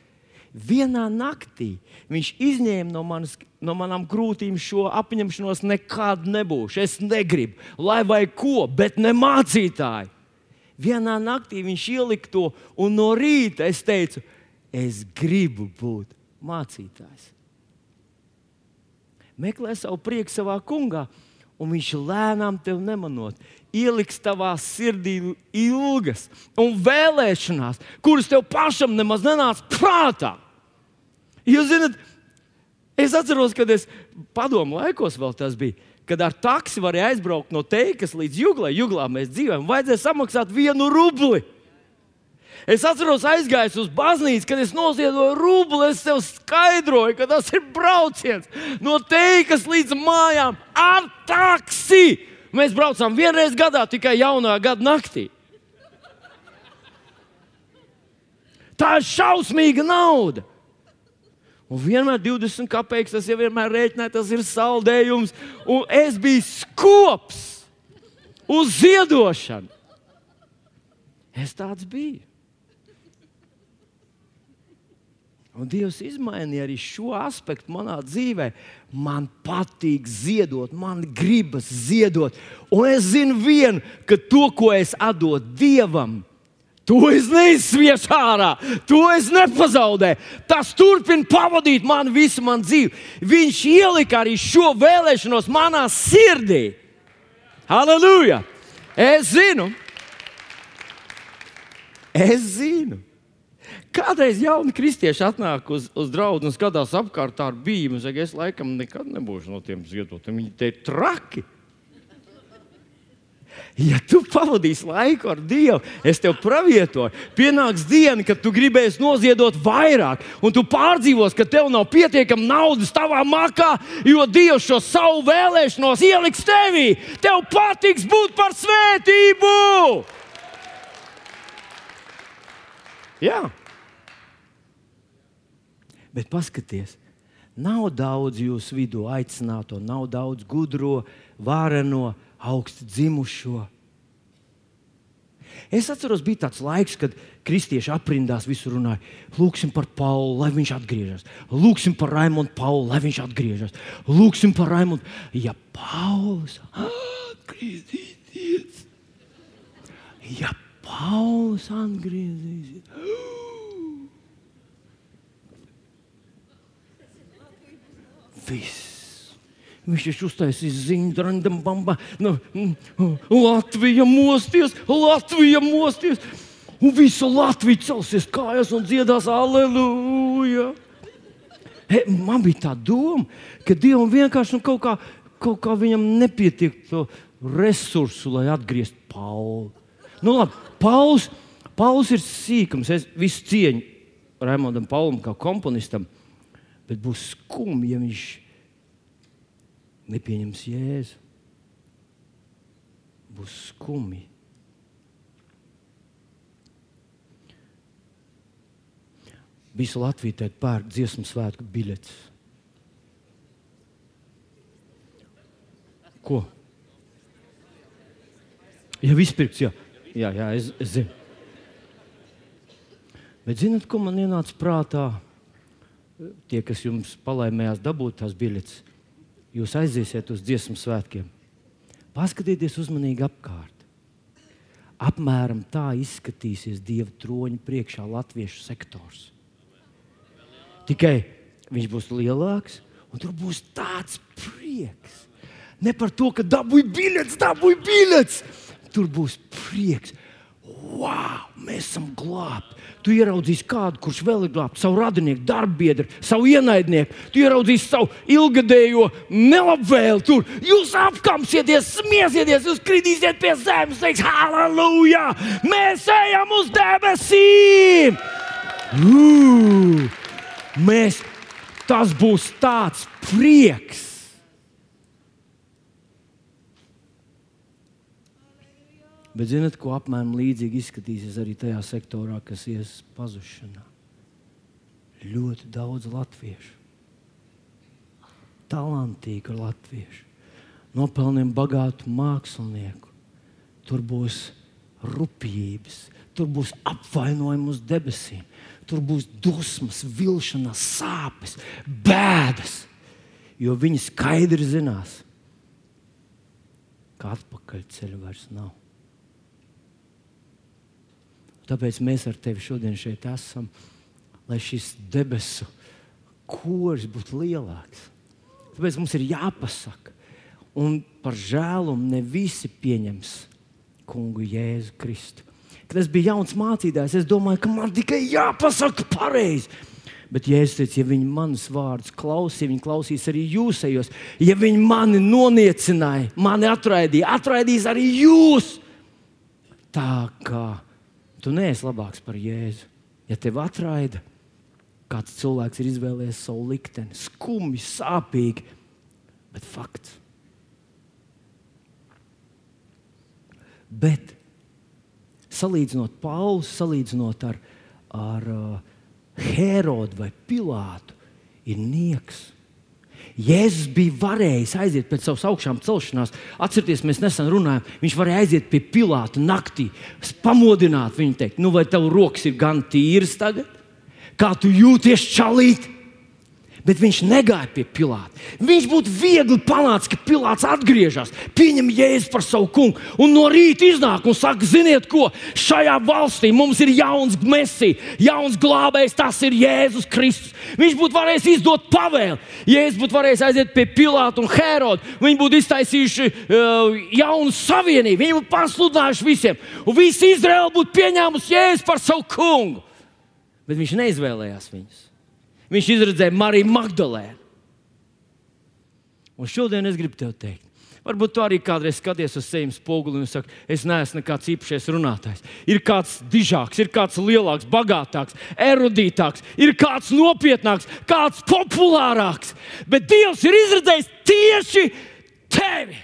Vienā naktī viņš izņēma no, manas, no manām krūtīm šo apņemšanos, nekad nebūšu. Es negribu, lai vai ko, bet ne mācītāju. Vienā naktī viņš ielika to, un no rīta es teicu, Es gribu būt mācītājs. Meklē savu prieku savā kungā, un viņš lēnām tevi nemanot. Ieliks tavā sirdī ilgas un vēlēšanās, kuras tev pašam nemaz nenāca prātā. Jūs zināt, es atceros, kad es padomu laikos vēl tas bija. Kad ar taksi varēja aizbraukt no Teikas līdz Juglai, Juglā mēs dzīvojam, vajadzēja samaksāt vienu rubli. Es atceros, aizgājis uz baznīcu, kad es noziedoju rublu. Es tev skaidroju, ka tas ir brauciens no teikas līdz mājām ar taksi. Mēs braucām vienreiz gadā, tikai jaunā gada naktī. Tā ir šausmīga nauda. Un vienmēr 20 kapeikas, tas jau vienmēr rēķināts, tas ir saldējums. Un es biju skops uz ziedošanu. Es tāds biju. Un Dievs izmainīja arī šo aspektu manā dzīvē. Man patīk ziedot, man gribas ziedot. Un es zinu, vienu, ka to, ko es atdodu Dievam, to es neizsviešu ārā, to es nepazaudēju. Tas turpina pavadīt manu visu manu dzīvi. Viņš ielika arī šo vēlēšanos manā sirdī. Halleluja! Es zinu, es zinu. Kādreiz jauni kristieši atnāk uz, uz draugu un skatās apkārt ar bīmu. Saka, es laikam nekad nebūšu no tiem ziedotiem. Viņi te ir traki. Ja tu pavadīsi laiku ar Dievu, es tev pravietoju, pienāks diena, kad tu gribēsi noziedot vairāk, un tu pārdzīvos, ka tev nav pietiekami naudas tavā makā, jo Dievs šo savu vēlēšanos ieliks tevī. Tev patiks būt par svētību! Jā. Bet paskatieties, nav daudz jūsu vidū aicināto, nav daudz gudro, vāreno, augstu dzimušo. Es atceros, bija tāds laiks, kad kristieši aprindās visur runāja. Lūksim par Paulu, lai viņš atgriežas. Lūksim par Raimonu Paulu, lai viņš atgriežas. Lūksim par Raimonu. Ja Pauls atgriezīsies, ja Pauls atgriezīsies. Viss. Viņš ir uztaisījis ziņu, randam, bamba. Nu, Latvija mosties, Latvija mosties. un visa Latvija celsies kājās un dziedās Aleluja! He, man bija tā doma, ka Dievam vienkārši nu, kaut, kā, kaut kā viņam nepietiek to resursu, lai atgrieztu Paulu. Nu, labi, Pauls, Pauls ir sīkums, es visu cieņu Raimondam Paulam kā komponistam, bet būs skumji, ja viņš nepieņems jēzu. Būs skumji. Visu Latviju teikt pērk dziesmu svētku biļetes. Ko? Jā, izpirks, jā. Jā, jā es, es zinu. Bet zinat, ko man ienāca prātā? Tie, kas jums palaimējās dabūt tās biļetes, jūs aiziesiet uz dziesmu svētkiem. Paskatieties uzmanīgi apkārt. Apmēram tā izskatīsies Dieva troņa priekšā latviešu sektors. Tikai viņš būs lielāks, un tur būs tāds prieks. Ne par to, ka dabūju biļetes, dabūju biļetes. Tur būs prieks. Wow, mēs esam glābti. Tu ieraudzīsi kādu, kurš vēl ir glābts, savu radinieku, darbiedru, savu ienaidnieku. Tu ieraudzīsi savu ilgadējo nelabvēli. Tur jūs apkamsieties, smiesieties, jūs kritīsiet pie zemes, teiks, halleluja! Mēs ejam uz debesīm! Uh, mēs, tas būs tāds prieks! Bet zinat, ko apmēram līdzīgi izskatīsies arī tajā sektorā, kas ies pazušanā? Ļoti daudz latviešu, talantīgu latviešu, nopelniem bagātu mākslinieku. Tur būs rupjības, tur būs apvainojumi uz debesīm, tur būs dusmas, vilšanās, sāpes, bēdas. Jo viņi skaidri zinās, ka atpakaļ ceļa vairs nav. Tāpēc mēs ar tevi šodien šeit esam, lai šis debesu koris būtu lielāks. Tāpēc mums ir jāpasaka, un par žēlumu ne visi pieņems kungu Jēzu Kristu. Kad es biju jauns mācītājs, es domāju, ka man tikai jāpasaka pareizi. Bet, ja es teicu, ja viņi manas vārdus klausīja, viņi klausīs arī jūsējos. Ja viņi mani noniecināja, mani atraidīja, atraidīs arī jūs. Tā kā Tu neesi labāks par Jēzu. Ja tev atraida, kāds cilvēks ir izvēlējies savu likteni, skumji, sāpīgi, bet fakts. Bet salīdzinot Paulu, salīdzinot ar, ar uh, Herodu vai Pilātu, ir nieks. Jēzus bija varējis aiziet pēc savas augšām celšanās. Atcerieties, mēs nesen runājām, viņš varēja aiziet pie Pilāta naktī, pamodināt viņu, teikt, nu vai tev rokas ir gan tīras tagad? Kā tu jūties čalīt? Bet viņš negāja pie Pilāta. Viņš būtu viegli panācis, ka Pilārs atgriežas, pieņem jēzu par savu kungu un no rīta iznāk un saka, ziniet, ko šajā valstī mums ir jauns mesija, jauns glābējs, tas ir Jēzus Kristus. Viņš būtu varējis izdot pavēli. Jēzus būtu varējis aiziet pie Pilāta un Heroda. Viņi būtu iztaisījuši uh, jaunu savienību, viņi būtu pasludinājuši visiem, un visi Izraēla būtu pieņēmusi Jēzu par savu kungu. Bet viņš neizvēlējās viņus viņš izredzēja Mariju Magdalēnu. Un šodien es gribu te teikt, varbūt tu arī kādreiz skaties uz sevis spoguli un saki, es neesmu nekāds īpašs runātājs. Ir kāds dižāks, ir kāds lielāks, bagātāks, erudītāks, ir kāds nopietnāks, kāds populārāks. Bet Dievs ir izredzējis tieši tevi.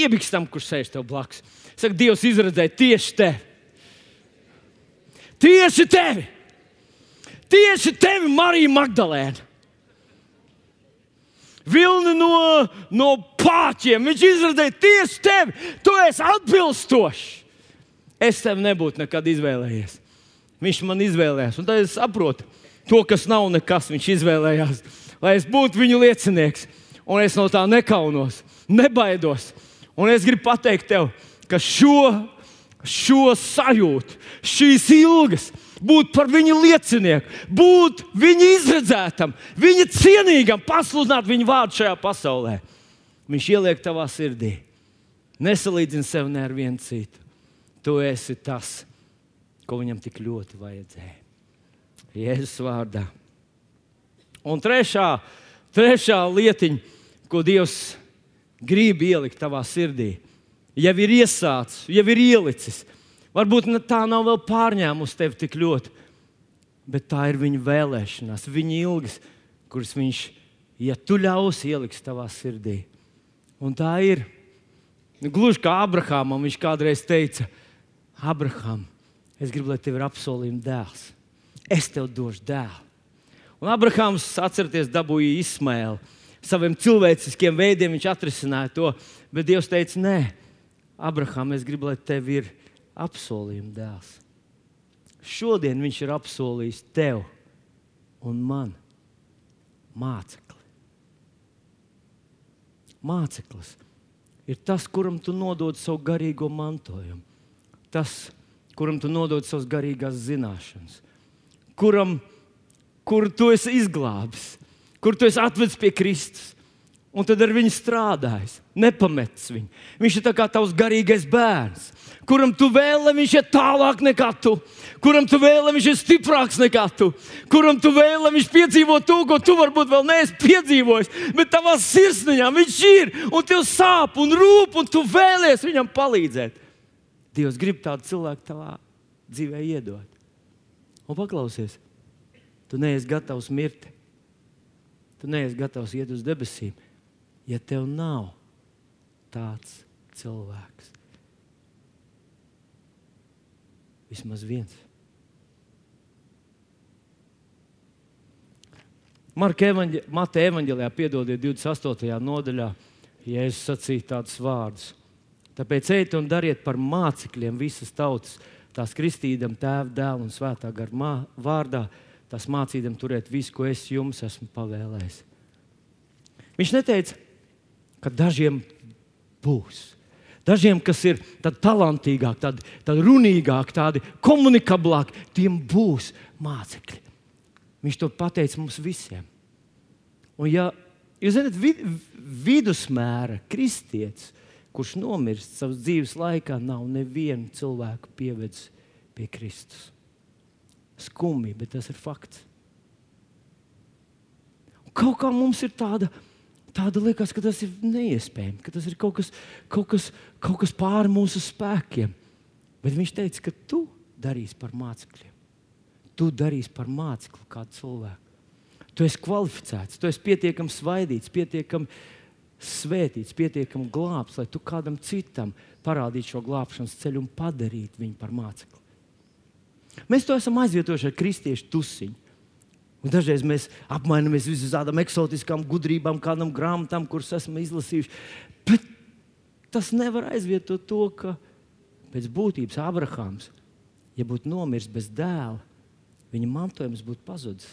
Iebikstam, kurš sēž tev blakus. Saka, Dievs izredzēja tieši tevi. Tieši tevi! Tieši tevi, Marija Magdalēna! Vilni no, no pāķiem. Viņš izrādīja tieši tevi. Tu esi atbilstošs. Es tevi nebūtu nekad izvēlējies. Viņš man izvēlējās. Un tad es saprotu, to, kas nav nekas, viņš izvēlējās. Lai es būtu viņu liecinieks. Un es no tā nekaunos, nebaidos. Un es gribu pateikt tev, ka šo šo sajūtu, šīs ilgas, būt par viņa liecinieku, būt viņa izredzētam, viņa cienīgam, pasludināt viņa vārdu šajā pasaulē. Viņš ieliek tavā sirdī. Nesalīdzini sevi ne ar vienu citu. Tu esi tas, ko viņam tik ļoti vajadzēja. Jēzus vārdā. Un trešā, trešā lietiņa, ko Dievs grib ielikt tavā sirdī, jau ir iesācis, jau ir ielicis. Varbūt tā nav vēl pārņēmusi tevi tik ļoti, bet tā ir viņa vēlēšanās, viņa ilgas, kuras viņš, ja tu ļausi, ieliks tavā sirdī. Un tā ir. Nu, gluži kā Abrahamam viņš kādreiz teica, Abraham, es gribu, lai tev ir apsolījuma dēls. Es tev došu dēlu. Un Abrahams, atcerieties, dabūja izsmēlu. Saviem cilvēciskiem veidiem viņš atrisināja to, bet Dievs teica, nē, Abraham, es gribu, lai tev ir apsolījuma dēls. Šodien viņš ir apsolījis tev un man mācekli. Māceklis ir tas, kuram tu nodod savu garīgo mantojumu, tas, kuram tu nodod savas garīgās zināšanas, kuram, kur tu esi izglābis, kur tu esi atvedis pie Kristus. Un tad ar viņu strādājis, nepametis viņu. Viņš ir kā tavs garīgais bērns, kuram tu vēli, lai viņš ir tālāk nekā tu, kuram tu vēli, lai viņš ir stiprāks nekā tu, kuram tu vēli, lai viņš piedzīvo to, ko tu varbūt vēl neesi piedzīvojis, bet tavā sirsniņā viņš ir, un tev sāp un rūp, un tu vēlies viņam palīdzēt. Dievs grib tādu cilvēku tavā dzīvē iedot. Un paklausies, tu neesi gatavs mirt. Tu neesi gatavs iet uz debesīm, ja tev nav tāds cilvēks. Vismaz viens. Marka evaņģe, Mata evanģēlijā, piedodiet, 28. nodaļā, Jēzus sacīja tādus vārdus. Tāpēc ejiet un dariet par mācekļiem visas tautas, tās kristīdam, tēva, dēla un svētā gara vārdā, tās mācīdam turēt visu, ko es jums esmu pavēlējis. Viņš neteica, ka dažiem būs. Dažiem, kas ir talantīgāki, tādi, tādi runīgāki, tādi komunikablāki, tiem būs mācekļi. Viņš to pateica mums visiem. Un, ja jūs zināt, vid, vidusmēra kristietis, kurš nomirst savas dzīves laikā, nav nevienu cilvēku pievedis pie Kristus. Skumji, bet tas ir fakts. Un kaut kā mums ir tāda, tāda liekas, ka tas ir neiespējami, ka tas ir kaut kas, kaut kas, kaut kas pāri mūsu spēkiem. Bet viņš teica, ka tu darīsi par mācekļiem. Tu darīsi par mācekli kādu cilvēku. Tu esi kvalificēts, tu esi pietiekami svaidīts, pietiekami svētīts, pietiekami glābts, lai tu kādam citam parādītu šo glābšanas ceļu un padarītu viņu par mācekli. Mēs to esam aizvietojuši ar kristiešu tusiņu. Un dažreiz mēs apmainamies uz tādām eksotiskām gudrībām, kādām grāmatām, kuras esam izlasījuši. Bet tas nevar aizvietot to, ka pēc būtības Abrahāms, ja būtu nomiris bez dēla, viņa mantojums būtu pazudis.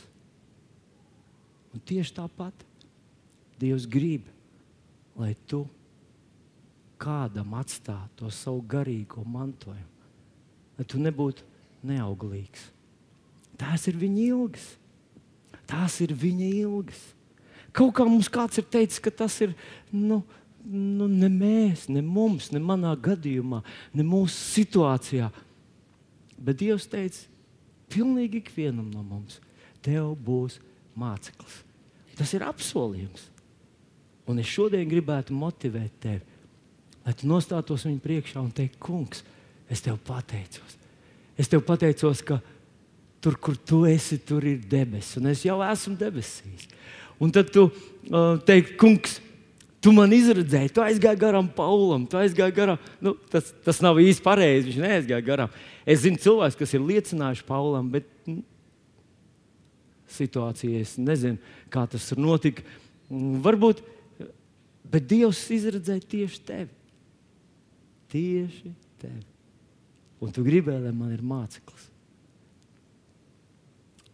Un tieši tāpat Dievs grib lai tu kādam atstātu to savu garīgo mantojumu, lai tu nebūtu neauglīgs. Tās ir viņa ilgas. Tās ir viņa ilgas. Kaut kā mums kāds ir teicis, ka tas ir nu, nu, ne mēs, ne mums, ne manā gadījumā, ne mūsu situācijā. Bet Dievs teica, pilnīgi ikvienam no mums, tev būs māceklis. Tas ir apsolījums. Un es šodien gribētu motivēt tevi, lai tu nostātos viņa priekšā un teiktu, Kungs, es tev pateicos. Es tev pateicos, ka tur, kur tu esi, tur ir debesis, un es jau esmu debesīs. Un tad tu uh, teiksi, Kungs, tu man izredzēji, tu aizgāji garām Paulam, tu aizgāji garām. Nu, tas, tas nav īsti pareizi, viņš neaizgāja garām. Es zinu cilvēkus, kas ir liecinājuši Paulam, bet nu, situācijā es nezinu, kā tas notika. Varbūt Bet Dievs izredzēja tieši tevi. Tieši tevi. Un tu gribēji, lai man ir māceklis.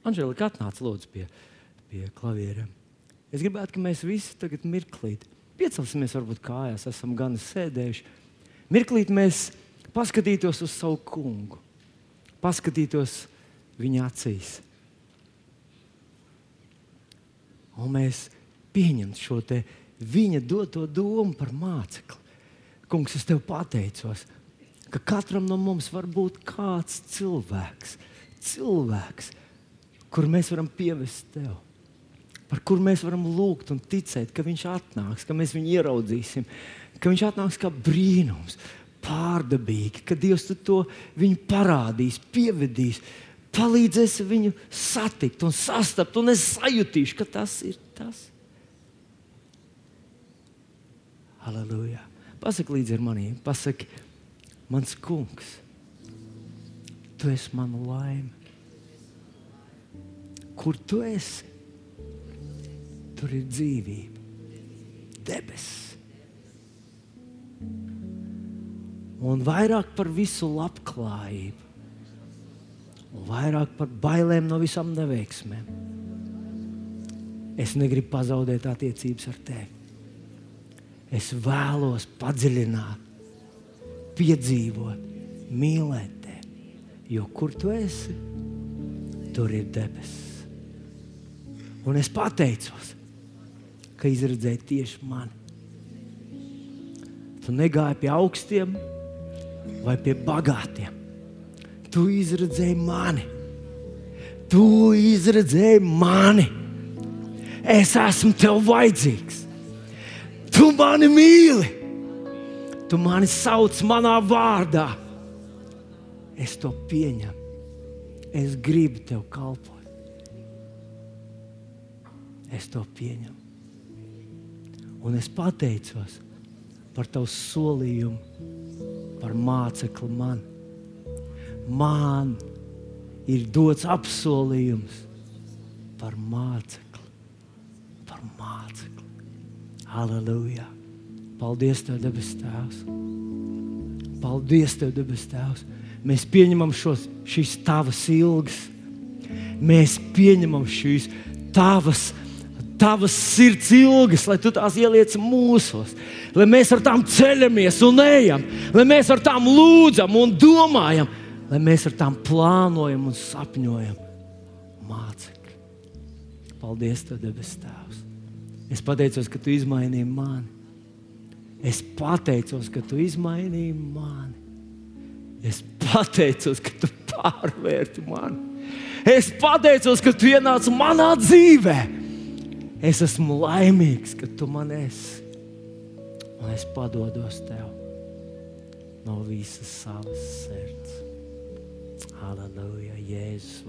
Anžēlika atnāca lūdzu pie, pie klavieriem. Es gribētu, ka mēs visi tagad mirklīt piecelsimies, varbūt kājās, esam gan sēdējuši. Mirklīt mēs paskatītos uz savu kungu, paskatītos viņa acīs. Un mēs pieņemtu šo viņa doto domu par mācekli. Kungs, es tev pateicos, ka katram no mums var būt kāds cilvēks, cilvēks kur mēs varam pievest tev. Par kuru mēs varam lūgt un ticēt, ka viņš atnāks, ka mēs viņu ieraudzīsim, ka viņš atnāks kā brīnums, pārdabīgi, ka Dievs to viņu parādīs, pievedīs, palīdzēs viņu satikt un sastapt, un es sajutīšu, ka tas ir tas. Halleluja! Pasaki līdzi maniem, pasaki, mans kungs, tu esi mana laime. Kur tu esi? Tur ir dzīvība, debesis. Un vairāk par visu labklājību, un vairāk par bailēm no visām neveiksmēm. Es negribu pazaudēt attiecības ar tevi. Es vēlos padziļināt, piedzīvot, mīlēt tevi. Jo kur tu esi, tur ir debesis. Un es pateicos, ka izredzēji tieši mani. Tu negāji pie augstiem vai pie bagātiem. Tu izredzēji mani. Tu izredzēji mani. Es esmu tev vajadzīgs. Tu mani mīli. Tu mani sauc manā vārdā. Es to pieņemu. Es gribu tev kalpot. Es to pieņemu. Un es pateicos par tavu solījumu, par mācekli man. Man ir dots apsolījums par mācekli. Par mācekli. Halleluja! Paldies, Tev, debes Tēvs! Paldies, Tev, debes Tēvs! Mēs pieņemam šos, šīs tavas ilgas, mēs pieņemam šīs tavas ilgas tavas sirds ilgas, lai tu tās ieliec mūsos, lai mēs ar tām ceļamies un ejam, lai mēs ar tām lūdzam un domājam, lai mēs ar tām plānojam un sapņojam. Mācekļi, paldies, Tev, debes Tēvs! Es pateicos, ka Tu izmainīji mani. Es pateicos, ka Tu izmainīji mani. Es pateicos, ka Tu pārvērti mani. Es pateicos, ka Tu ienāci manā dzīvēm Es esmu laimīgs, ka tu man esi. Un es padodos tev no visas savas sirds. Halleluja, Jēzus.